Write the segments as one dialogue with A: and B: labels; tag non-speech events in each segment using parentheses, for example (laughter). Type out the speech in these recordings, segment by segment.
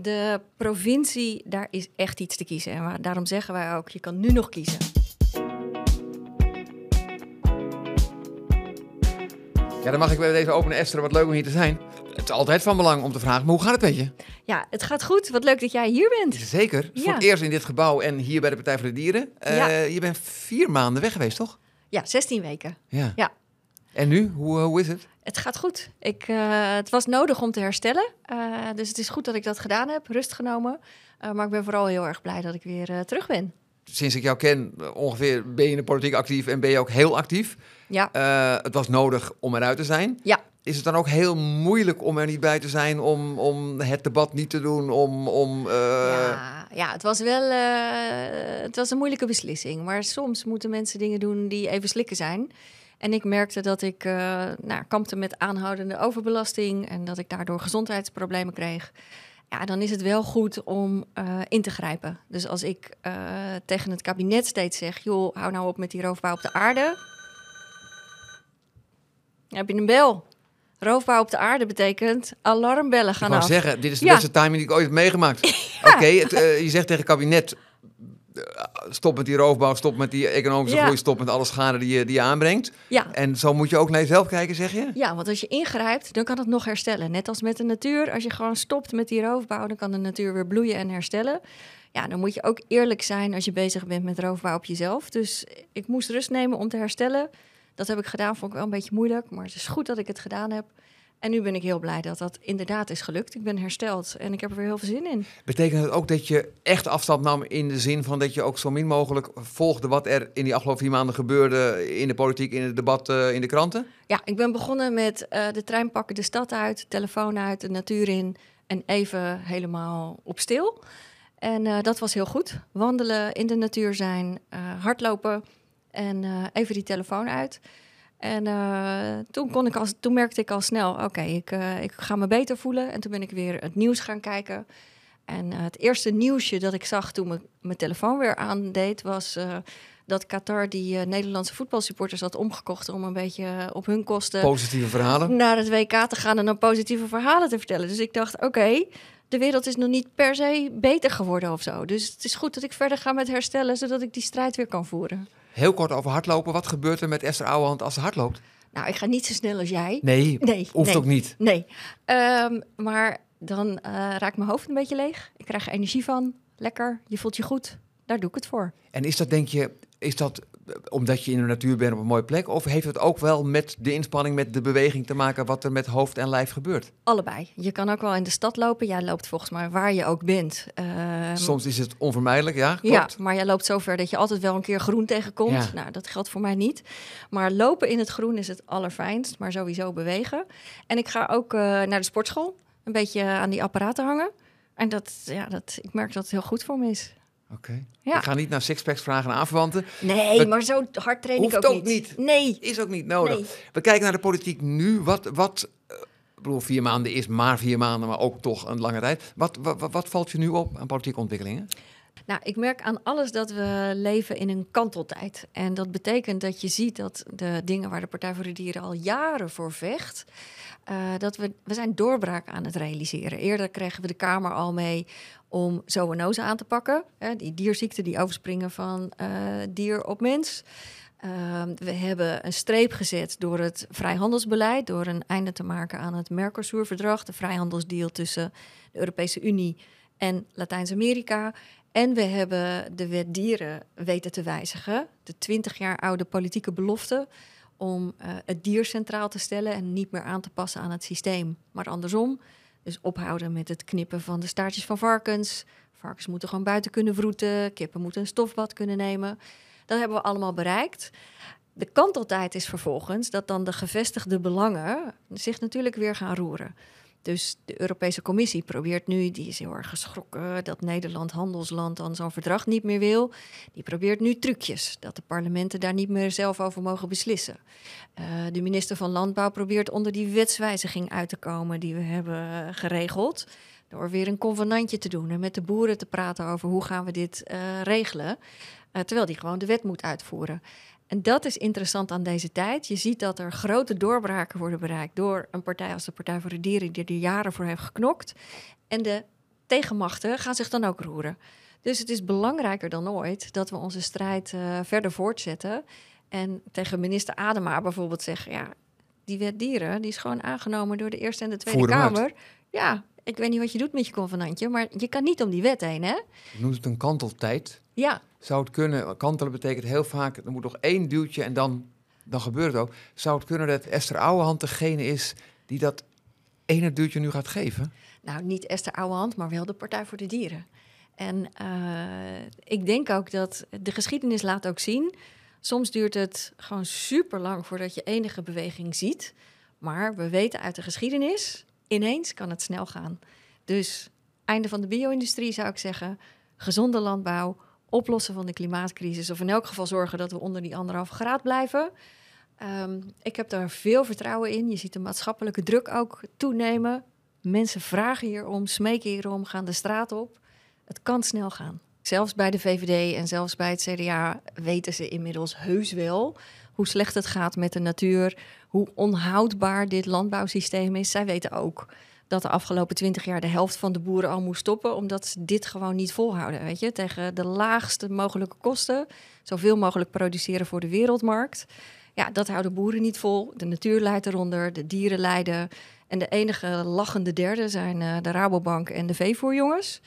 A: de provincie, daar is echt iets te kiezen. En daarom zeggen wij ook, je kan nu nog kiezen.
B: Ja, dan mag ik bij deze openen, Esther. Wat leuk om hier te zijn. Het is altijd van belang om te vragen, maar hoe gaat het met je?
A: Ja, het gaat goed. Wat leuk dat jij hier bent.
B: Zeker.
A: Ja.
B: Voor het eerst in dit gebouw en hier bij de Partij voor de Dieren. Eh,
A: Ja.
B: Je bent vier maanden weg geweest, toch?
A: Ja, 16 weken.
B: Ja.
A: Ja.
B: En nu? Hoe, eh, hoe is het?
A: Het gaat goed. Ik, eh, het was nodig om te herstellen. Eh, dus het is goed dat ik dat gedaan heb, rust genomen. Eh, maar ik ben vooral heel erg blij dat ik weer terug ben.
B: Sinds ik jou ken, ongeveer ben je in de politiek actief en ben je ook heel actief.
A: Ja,
B: het was nodig om eruit te zijn.
A: ja.
B: Is het dan ook heel moeilijk om er niet bij te zijn, om, om het debat niet te doen, om... om
A: ja, ja, het was wel het was een moeilijke beslissing. Maar soms moeten mensen dingen doen die even slikken zijn. En ik merkte dat ik eh nou, kampte met aanhoudende overbelasting en dat ik daardoor gezondheidsproblemen kreeg. Ja, dan is het wel goed om eh, in te grijpen. Dus als ik eh, tegen het kabinet steeds zeg: joh, hou nou op met die roofbouw op de aarde. Heb je een bel? Roofbouw op de aarde betekent alarmbellen
B: Ik
A: gaan
B: wou
A: af.
B: zeggen, dit is de
A: Ja.
B: beste timing die ik ooit heb meegemaakt. (laughs) Oké, je zegt tegen het kabinet, stop met die roofbouw, stop met die economische
A: Ja.
B: groei, stop met alle schade die je, die je aanbrengt.
A: Ja,
B: En zo moet je ook naar jezelf kijken, zeg je?
A: Ja, want als je ingrijpt, dan kan het nog herstellen. Net als met de natuur. Als je gewoon stopt met die roofbouw, dan kan de natuur weer bloeien en herstellen. Ja, dan moet je ook eerlijk zijn als je bezig bent met roofbouw op jezelf. Dus ik moest rust nemen om te herstellen. Dat heb ik gedaan, vond ik wel een beetje moeilijk. Maar het is goed dat ik het gedaan heb. En nu ben ik heel blij dat dat inderdaad is gelukt. Ik ben hersteld en ik heb er weer heel veel zin in.
B: Betekent het ook dat je echt afstand nam in de zin van dat je ook zo min mogelijk volgde wat er in die afgelopen vier maanden gebeurde in de politiek, in het debat, eh, in de kranten?
A: Ja, ik ben begonnen met eh, de trein pakken, de stad uit, telefoon uit, de natuur in en even helemaal op stil. En eh, dat was heel goed. Wandelen, in de natuur zijn, hardlopen en even die telefoon uit. En eh, toen, kon ik al, toen merkte ik al snel, oké, ik, eh, ik ga me beter voelen. En toen ben ik weer het nieuws gaan kijken. En eh, het eerste nieuwsje dat ik zag toen me- mijn telefoon weer aandeed, was dat Qatar die Nederlandse voetbalsupporters had omgekocht om een beetje op hun kosten
B: Positieve verhalen?
A: naar het WK te gaan en dan positieve verhalen te vertellen. Dus ik dacht, oké, de wereld is nog niet per se beter geworden of zo. Dus het is goed dat ik verder ga met herstellen, zodat ik die strijd weer kan voeren.
B: Heel kort over hardlopen. Wat gebeurt er met Esther Ouwehand als ze hardloopt?
A: Nou, ik ga niet zo snel als jij.
B: Nee,
A: Nee,
B: hoeft
A: nee.
B: ook niet.
A: Nee, Ehm, maar dan eh, raakt mijn hoofd een beetje leeg. Ik krijg er energie van. Lekker, je voelt je goed. Daar doe ik het voor.
B: En is dat, denk je, is dat omdat je in de natuur bent op een mooie plek? Of heeft het ook wel met de inspanning, met de beweging te maken wat er met hoofd en lijf gebeurt?
A: Allebei. Je kan ook wel in de stad lopen. Jij loopt volgens mij waar je ook bent. Ehm,
B: Soms is het onvermijdelijk, ja,
A: Ja, maar jij loopt zo ver dat je altijd wel een keer groen tegenkomt.
B: Ja.
A: Nou, dat geldt voor mij niet. Maar lopen in het groen is het allerfijnst, maar sowieso bewegen. En ik ga ook eh, naar de sportschool, een beetje aan die apparaten hangen. En dat, ja, dat, ik merk dat het heel goed voor me is.
B: Oké.
A: Ja.
B: Ik ga niet naar sixpacks vragen aan aanverwanten.
A: Nee, maar zo hard train ik ook,
B: ook niet.
A: Nee,
B: Is ook niet nodig.
A: nee.
B: We kijken naar de politiek nu. Wat, wat eh, ik bedoel, vier maanden is maar vier maanden, maar ook toch een lange tijd. Wat, wat, wat- wat valt je nu op aan politieke ontwikkelingen?
A: Nou, ik merk aan alles dat we leven in een kanteltijd. En dat betekent dat je ziet dat de dingen waar de Partij voor de Dieren al jaren voor vecht, eh, dat we, we zijn doorbraak aan het realiseren. Eerder kregen we de Kamer al mee om zoonose aan te pakken. Hè, die dierziekten die overspringen van eh, dier op mens. Ehm, we hebben een streep gezet door het vrijhandelsbeleid, door een einde te maken aan het Mercosur-verdrag, de vrijhandelsdeal tussen de Europese Unie en Latijns-Amerika. En we hebben de wet dieren weten te wijzigen, de 20 jaar oude politieke belofte om eh, het dier centraal te stellen en niet meer aan te passen aan het systeem, maar andersom. Dus ophouden met het knippen van de staartjes van varkens. Varkens moeten gewoon buiten kunnen vroeten, kippen moeten een stofbad kunnen nemen. Dat hebben we allemaal bereikt. De kanteltijd is vervolgens dat dan de gevestigde belangen zich natuurlijk weer gaan roeren. Dus de Europese Commissie probeert nu, die is heel erg geschrokken dat Nederland handelsland dan zo'n verdrag niet meer wil. Die probeert nu trucjes, dat de parlementen daar niet meer zelf over mogen beslissen. Eh, de minister van Landbouw probeert onder die wetswijziging uit te komen die we hebben geregeld. Door weer een convenantje te doen en met de boeren te praten over hoe gaan we dit eh, regelen. Eh, terwijl die gewoon de wet moet uitvoeren. En dat is interessant aan deze tijd. Je ziet dat er grote doorbraken worden bereikt door een partij als de Partij voor de Dieren, die er jaren voor heeft geknokt. En de tegenmachten gaan zich dan ook roeren. Dus het is belangrijker dan ooit dat we onze strijd uh, verder voortzetten. En tegen minister Adema bijvoorbeeld zeggen: ja, die wet dieren die is gewoon aangenomen door de Eerste en de Tweede Kamer. Ja, ik weet niet wat je doet met je convenantje, maar je kan niet om die wet heen, hè?
B: Noemt het een kanteltijd?
A: Ja.
B: Zou het kunnen, kantelen betekent heel vaak, er moet nog één duwtje en dan, dan gebeurt het ook. Zou het kunnen dat Esther Ouwehand degene is die dat ene duwtje nu gaat geven?
A: Nou, niet Esther Ouwehand, maar wel de Partij voor de Dieren. En uh, ik denk ook dat de geschiedenis laat ook zien... soms duurt het gewoon super lang voordat je enige beweging ziet... Maar we weten uit de geschiedenis, ineens kan het snel gaan. Dus einde van de bio-industrie zou ik zeggen, gezonde landbouw, oplossen van de klimaatcrisis, of in elk geval zorgen dat we onder die anderhalve graad blijven. Um, ik heb daar veel vertrouwen in. Je ziet de maatschappelijke druk ook toenemen. Mensen vragen hierom, smeken hierom, gaan de straat op. Het kan snel gaan. Zelfs bij de VVD en zelfs bij het CDA weten ze inmiddels heus wel hoe slecht het gaat met de natuur, hoe onhoudbaar dit landbouwsysteem is. Zij weten ook dat de afgelopen twintig jaar de helft van de boeren al moest stoppen, omdat ze dit gewoon niet volhouden. Weet je, tegen de laagste mogelijke kosten, zoveel mogelijk produceren voor de wereldmarkt. Ja, dat houden boeren niet vol. De natuur leidt eronder, de dieren lijden. En de enige lachende derde zijn uh, de Rabobank en de veevoerjongens.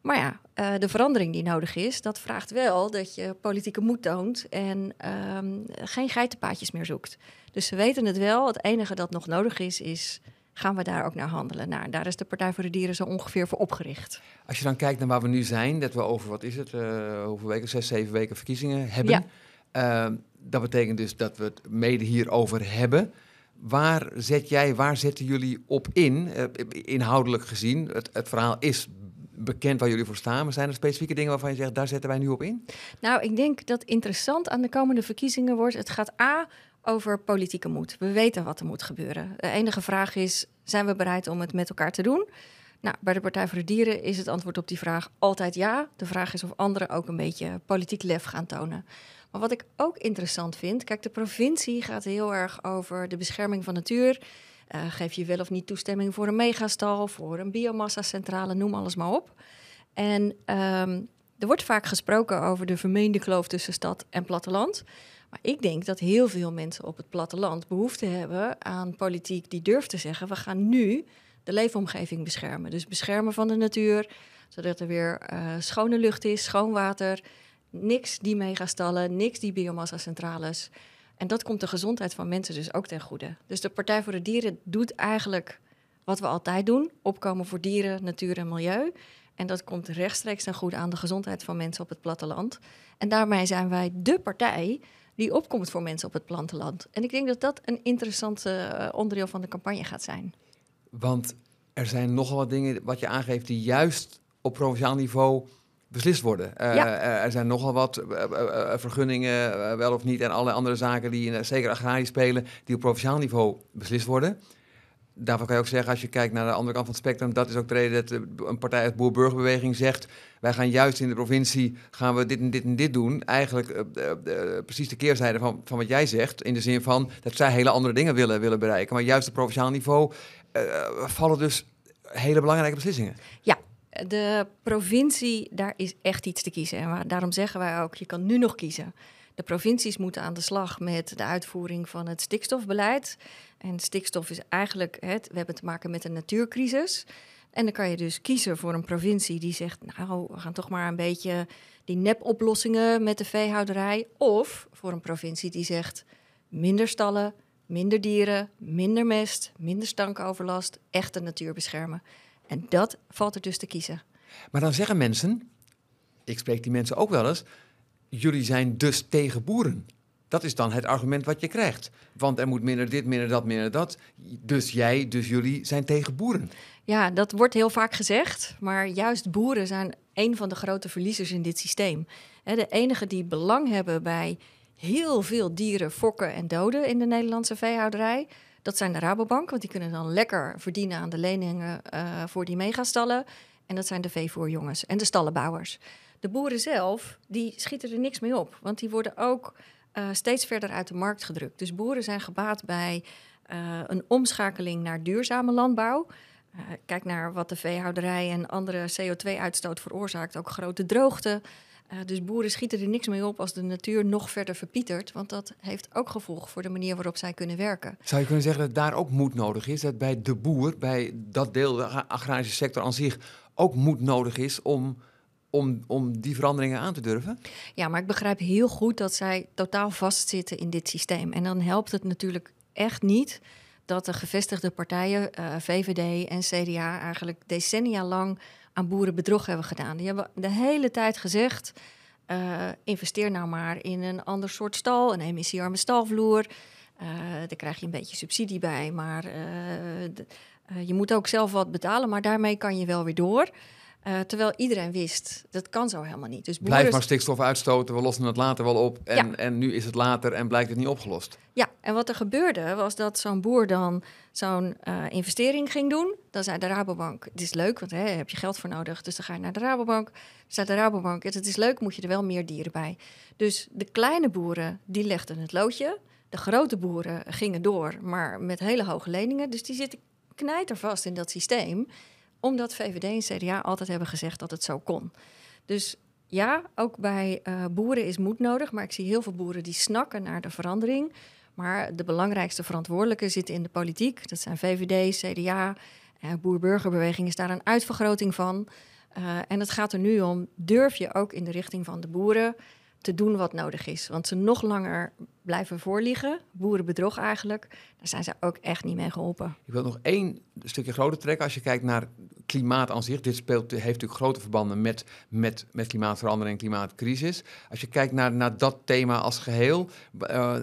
A: Maar ja, uh, de verandering die nodig is, dat vraagt wel dat je politieke moed toont en um, geen geitenpaadjes meer zoekt. Dus ze weten het wel. Het enige dat nog nodig is, is gaan we daar ook naar handelen. Nou, daar is de Partij voor de Dieren zo ongeveer voor opgericht.
B: Als je dan kijkt naar waar we nu zijn, dat we over, wat is het, uh, hoeveel weken, zes, zeven weken verkiezingen hebben. Ja. Uh, dat betekent dus dat we het mede hierover hebben. Waar zet jij, waar zetten jullie op in, uh, inhoudelijk gezien? Het, het verhaal is bekend waar jullie voor staan. Maar zijn er specifieke dingen waarvan je zegt, daar zetten wij nu op in?
A: Nou, ik denk dat interessant aan de komende verkiezingen wordt... het gaat A, over politieke moed. We weten wat er moet gebeuren. De enige vraag is, zijn we bereid om het met elkaar te doen? Nou, bij de Partij voor de Dieren is het antwoord op die vraag altijd ja. De vraag is of anderen ook een beetje politiek lef gaan tonen. Maar wat ik ook interessant vind, kijk, de provincie gaat heel erg over de bescherming van natuur. Uh, geef je wel of niet toestemming voor een megastal, voor een biomassa-centrale, noem alles maar op. En um, er wordt vaak gesproken over de vermeende kloof tussen stad en platteland. Maar ik denk dat heel veel mensen op het platteland behoefte hebben aan politiek die durft te zeggen: we gaan nu de leefomgeving beschermen. Dus beschermen van de natuur, zodat er weer uh, schone lucht is, schoon water, niks die megastallen, niks die biomassa-centrales. En dat komt de gezondheid van mensen dus ook ten goede. Dus de Partij voor de Dieren doet eigenlijk wat we altijd doen: opkomen voor dieren, natuur en milieu. En dat komt rechtstreeks ten goede aan de gezondheid van mensen op het platteland. En daarmee zijn wij de partij die opkomt voor mensen op het platteland. En ik denk dat dat een interessant uh, onderdeel van de campagne gaat zijn.
B: Want er zijn nogal wat dingen wat je aangeeft die juist op provinciaal niveau beslist worden. Uh, ja. Er zijn nogal wat uh, vergunningen, wel of niet, en alle andere zaken die in zeker agrarie spelen, die op provinciaal niveau beslist worden. Daarvan kan je ook zeggen, als je kijkt naar de andere kant van het spectrum, dat is ook de reden dat een partij uit Boer-Burgerbeweging zegt, wij gaan juist in de provincie, gaan we dit en dit en dit doen. Eigenlijk precies de keerzijde van, van wat jij zegt, in de zin van dat zij hele andere dingen willen, willen bereiken. Maar juist op provinciaal niveau vallen dus hele belangrijke beslissingen.
A: Ja, de provincie, daar is echt iets te kiezen. En daarom zeggen wij ook, je kan nu nog kiezen. De provincies moeten aan de slag met de uitvoering van het stikstofbeleid. En stikstof is eigenlijk, we hebben te maken met een natuurcrisis. En dan kan je dus kiezen voor een provincie die zegt, nou, we gaan toch maar een beetje die nepoplossingen met de veehouderij. Of voor een provincie die zegt, minder stallen, minder dieren, minder mest, minder stankoverlast, echt de natuur beschermen. En dat valt er dus te kiezen.
B: Maar dan zeggen mensen, ik spreek die mensen ook wel eens, jullie zijn dus tegen boeren. Dat is dan het argument wat je krijgt. Want er moet minder dit, minder dat, minder dat. Dus jij, dus jullie zijn tegen boeren.
A: Ja, dat wordt heel vaak gezegd. Maar juist boeren zijn een van de grote verliezers in dit systeem. De enige die belang hebben bij heel veel dieren fokken en doden in de Nederlandse veehouderij dat zijn de Rabobank, want die kunnen dan lekker verdienen aan de leningen uh, voor die megastallen. En dat zijn de veevoerjongens en de stallenbouwers. De boeren zelf, die schieten er niks mee op, want die worden ook uh, steeds verder uit de markt gedrukt. Dus boeren zijn gebaat bij uh, een omschakeling naar duurzame landbouw. kijk naar wat de veehouderij en andere CO2-uitstoot veroorzaakt, ook grote droogte. Uh, dus boeren schieten er niks mee op als de natuur nog verder verpietert. Want dat heeft ook gevolg voor de manier waarop zij kunnen werken.
B: Zou je kunnen zeggen dat daar ook moed nodig is? Dat bij de boer, bij dat deel, de agrarische sector aan zich, ook moed nodig is om, om, om die veranderingen aan te durven?
A: Ja, maar ik begrijp heel goed dat zij totaal vastzitten in dit systeem. En dan helpt het natuurlijk echt niet dat de gevestigde partijen, uh, eh, VVD en CDA, eigenlijk decennia lang aan boeren bedrog hebben gedaan. Die hebben de hele tijd gezegd: uh, investeer nou maar in een ander soort stal, een emissiearme stalvloer. Uh, daar krijg je een beetje subsidie bij, maar je moet ook zelf wat betalen, maar daarmee kan je wel weer door. Uh, terwijl iedereen wist, dat kan zo helemaal niet.
B: Dus Blijf maar stikstof uitstoten, we lossen het later wel op. En, en nu is het later en blijkt het niet opgelost.
A: Ja, en wat er gebeurde was dat zo'n boer dan zo'n uh, investering ging doen. Dan zei de Rabobank, het is leuk, want hè, heb je geld voor nodig. Dus dan ga je naar de Rabobank. Dan zei de Rabobank, het is leuk, moet je er wel meer dieren bij. Dus de kleine boeren, die legden het loodje. De grote boeren gingen door, maar met hele hoge leningen. Dus die zitten knijtervast in dat systeem omdat VVD en CDA altijd hebben gezegd dat het zo kon. Dus ja, ook bij uh, boeren is moed nodig. Maar ik zie heel veel boeren die snakken naar de verandering. Maar de belangrijkste verantwoordelijken zitten in de politiek. Dat zijn VVD, CDA. Uh, Boer-burgerbeweging is daar een uitvergroting van. Uh, en het gaat er nu om, durf je ook in de richting van de boeren te doen wat nodig is. Want ze nog langer blijven voorliegen, boerenbedrog eigenlijk, daar zijn ze ook echt niet mee geholpen.
B: Ik wil nog één stukje groter trekken. Als je kijkt naar klimaat aan zich, dit speelt, heeft natuurlijk grote verbanden met, met, met klimaatverandering en klimaatcrisis. Als je kijkt naar, naar dat thema als geheel, uh,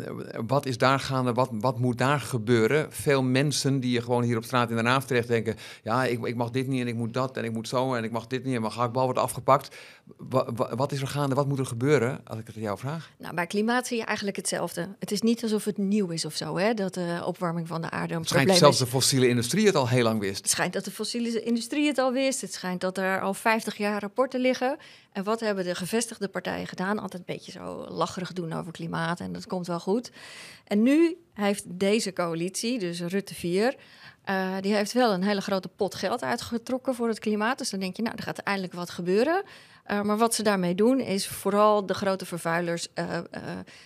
B: wat is daar gaande, wat, wat moet daar gebeuren? Veel mensen die je gewoon hier op straat in Den Haag terecht denken, ja, ik, ik mag dit niet en ik moet dat en ik moet zo en ik mag dit niet en mijn gehaktbal wordt afgepakt. Wat, wat is er gaande, wat moet er gebeuren, als ik het aan jou vraag?
A: Nou, bij klimaat zie je eigenlijk hetzelfde. Het is niet alsof het nieuw is of zo, hè, dat de opwarming van de aarde een
B: het schijnt zelfs de fossiele industrie het al heel lang wist.
A: Het schijnt dat de fossiele industrie het al wist. Het schijnt dat er al 50 jaar rapporten liggen. En wat hebben de gevestigde partijen gedaan? Altijd een beetje zo lacherig doen over klimaat en dat komt wel goed. En nu heeft deze coalitie, dus Rutte 4, uh, eh, die heeft wel een hele grote pot geld uitgetrokken voor het klimaat. Dus dan denk je, nou, er gaat eindelijk wat gebeuren. Uh, maar wat ze daarmee doen, is vooral de grote vervuilers uh,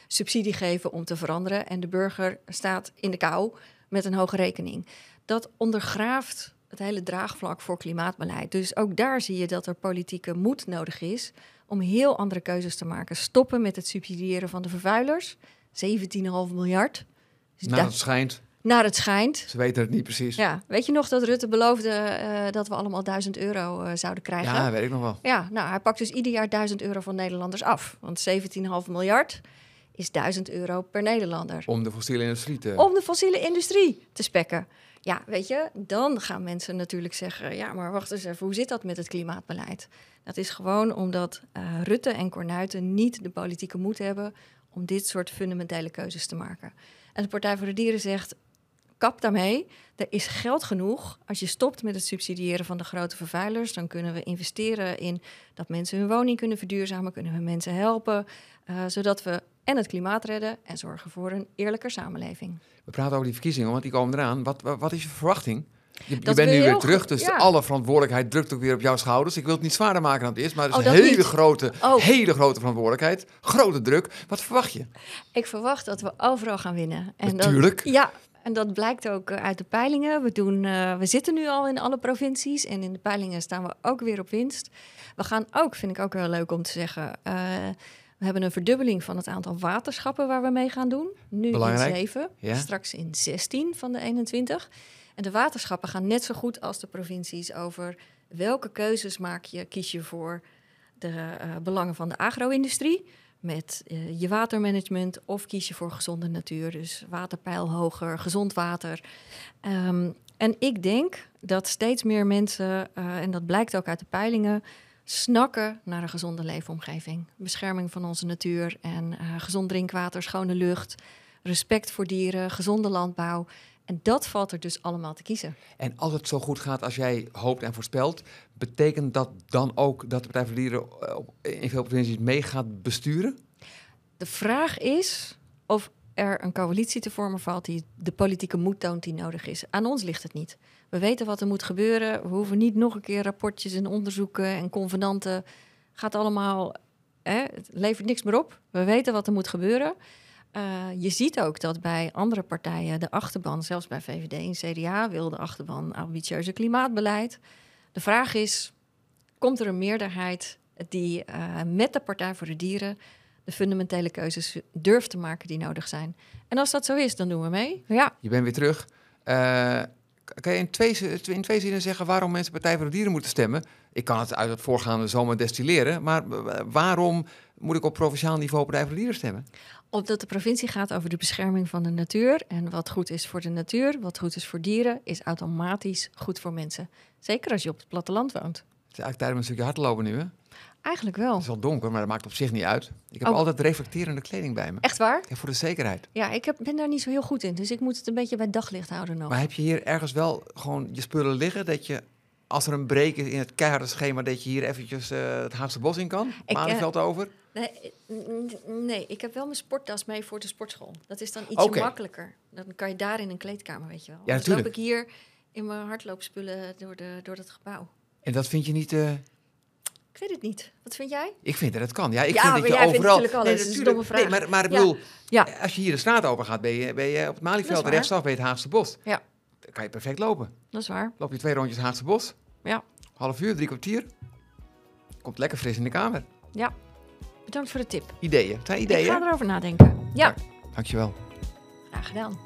A: subsidie geven om te veranderen. En de burger staat in de kou met een hoge rekening. Dat ondergraaft het hele draagvlak voor klimaatbeleid. Dus ook daar zie je dat er politieke moed nodig is om heel andere keuzes te maken. Stoppen met het subsidiëren van de vervuilers. 17,5 miljard.
B: Dus nou, het schijnt.
A: Naar het schijnt.
B: Ze weten het niet precies.
A: Ja, weet je nog dat Rutte beloofde uh, dat we allemaal 1000 euro uh, zouden krijgen?
B: Ja, weet ik nog wel.
A: Ja, nou, hij pakt dus ieder jaar 1000 euro van Nederlanders af. Want 17,5 miljard is 1000 euro per Nederlander.
B: Om de fossiele industrie te...
A: Om de fossiele industrie te spekken. Ja, weet je, dan gaan mensen natuurlijk zeggen: ja, maar wacht eens even, hoe zit dat met het klimaatbeleid? Dat is gewoon omdat uh, Rutte en Cornuiten niet de politieke moed hebben om dit soort fundamentele keuzes te maken. En de Partij voor de Dieren zegt: kap daarmee. Er is geld genoeg. Als je stopt met het subsidiëren van de grote vervuilers, dan kunnen we investeren in dat mensen hun woning kunnen verduurzamen, kunnen we mensen helpen, uh, zodat we en het klimaat redden en zorgen voor een eerlijker samenleving.
B: We praten over die verkiezingen, want die komen eraan. Wat, wat, is je verwachting? Je, je bent nu weer terug, dus alle verantwoordelijkheid drukt ook weer op jouw schouders. Ik wil het niet zwaarder maken dan het is, maar het is oh, een hele grote, oh. hele grote verantwoordelijkheid. Grote druk. Wat verwacht je?
A: Ik verwacht dat we overal gaan winnen.
B: En Natuurlijk.
A: ja, en dat blijkt ook eh, uit de peilingen. We, doen, uh, we zitten nu al in alle provincies en in de peilingen staan we ook weer op winst. We gaan ook, vind ik ook heel leuk om te zeggen, uh, we hebben een verdubbeling van het aantal waterschappen waar we mee gaan doen. Nu Belangrijk. in 7, straks in 16 van de 21. En de waterschappen gaan net zo goed als de provincies over welke keuzes maak je, kies je voor de uh, belangen van de agro-industrie met uh, je watermanagement of kies je voor gezonde natuur, dus waterpeil hoger, gezond water. Um, en ik denk dat steeds meer mensen, uh, en dat blijkt ook uit de peilingen, snakken naar een gezonde leefomgeving. Bescherming van onze natuur en uh, gezond drinkwater, schone lucht, respect voor dieren, gezonde landbouw. En dat valt er dus allemaal te kiezen.
B: En als het zo goed gaat als jij hoopt en voorspelt, betekent dat dan ook dat de Partij voor Dieren eh, in veel provincies mee gaat besturen?
A: De vraag is of er een coalitie te vormen valt die de politieke moed toont die nodig is. Aan ons ligt het niet. We weten wat er moet gebeuren. We hoeven niet nog een keer rapportjes en onderzoeken en convenanten. Gaat allemaal, hè, het levert niks meer op. We weten wat er moet gebeuren. Uh, je ziet ook dat bij andere partijen de achterban, zelfs bij VVD en CDA, wil de achterban ambitieuze klimaatbeleid. De vraag is: komt er een meerderheid die uh, met de Partij voor de Dieren de fundamentele keuzes durft te maken die nodig zijn? En als dat zo is, dan doen we mee. Ja.
B: Je bent weer terug. Uh, kan je in twee, in twee zinnen zeggen waarom mensen Partij voor de Dieren moeten stemmen? Ik kan het uit het voorgaande zomaar destilleren, maar waarom moet ik op provinciaal niveau Partij voor de Dieren stemmen?
A: Omdat de provincie gaat over de bescherming van de natuur. En wat goed is voor de natuur, wat goed is voor dieren, is automatisch goed voor mensen. Zeker als je op het platteland woont.
B: Het is eigenlijk tijd om een stukje hardlopen nu, hè?
A: Eigenlijk wel.
B: Het is wel donker, maar dat maakt op zich niet uit. Ik heb oh. altijd reflecterende kleding bij me.
A: Echt waar?
B: Ja, voor de zekerheid.
A: Ja, ik heb, ben daar niet zo heel goed in. Dus ik moet het een beetje bij daglicht houden nog.
B: Maar heb je hier ergens wel gewoon je spullen liggen... dat je als er een break is in het keiharde schema... dat je hier eventjes uh, het Haagse Bos in kan? Maanveld uh, over?
A: Nee, nee, ik heb wel mijn sporttas mee voor de sportschool. Dat is dan iets makkelijker. Dan kan je daar in een kleedkamer, weet je wel. Ja, dan loop ik hier in mijn hardloopspullen door, de, door het gebouw.
B: En dat vind je niet... Uh...
A: Ik weet het niet. Wat vind jij?
B: Ik vind dat het kan. Ja, ik vind dat je overal.
A: Vindt natuurlijk alles. Nee, dat is een domme vraag.
B: Nee, maar, maar ik bedoel, ja. als je hier de straat over gaat, ben je, ben je op het Malieveld rechtsaf bij het Haagse Bos.
A: Ja.
B: Dan kan je perfect lopen.
A: Dat is waar.
B: Loop je twee rondjes Haagse Bos.
A: Ja.
B: Half uur, drie kwartier. Komt lekker fris in de kamer.
A: Ja. Bedankt voor de tip.
B: Ideeën. Zijn ideeën? Ik
A: ga erover nadenken. Ja. ja.
B: Dankjewel.
A: Graag gedaan.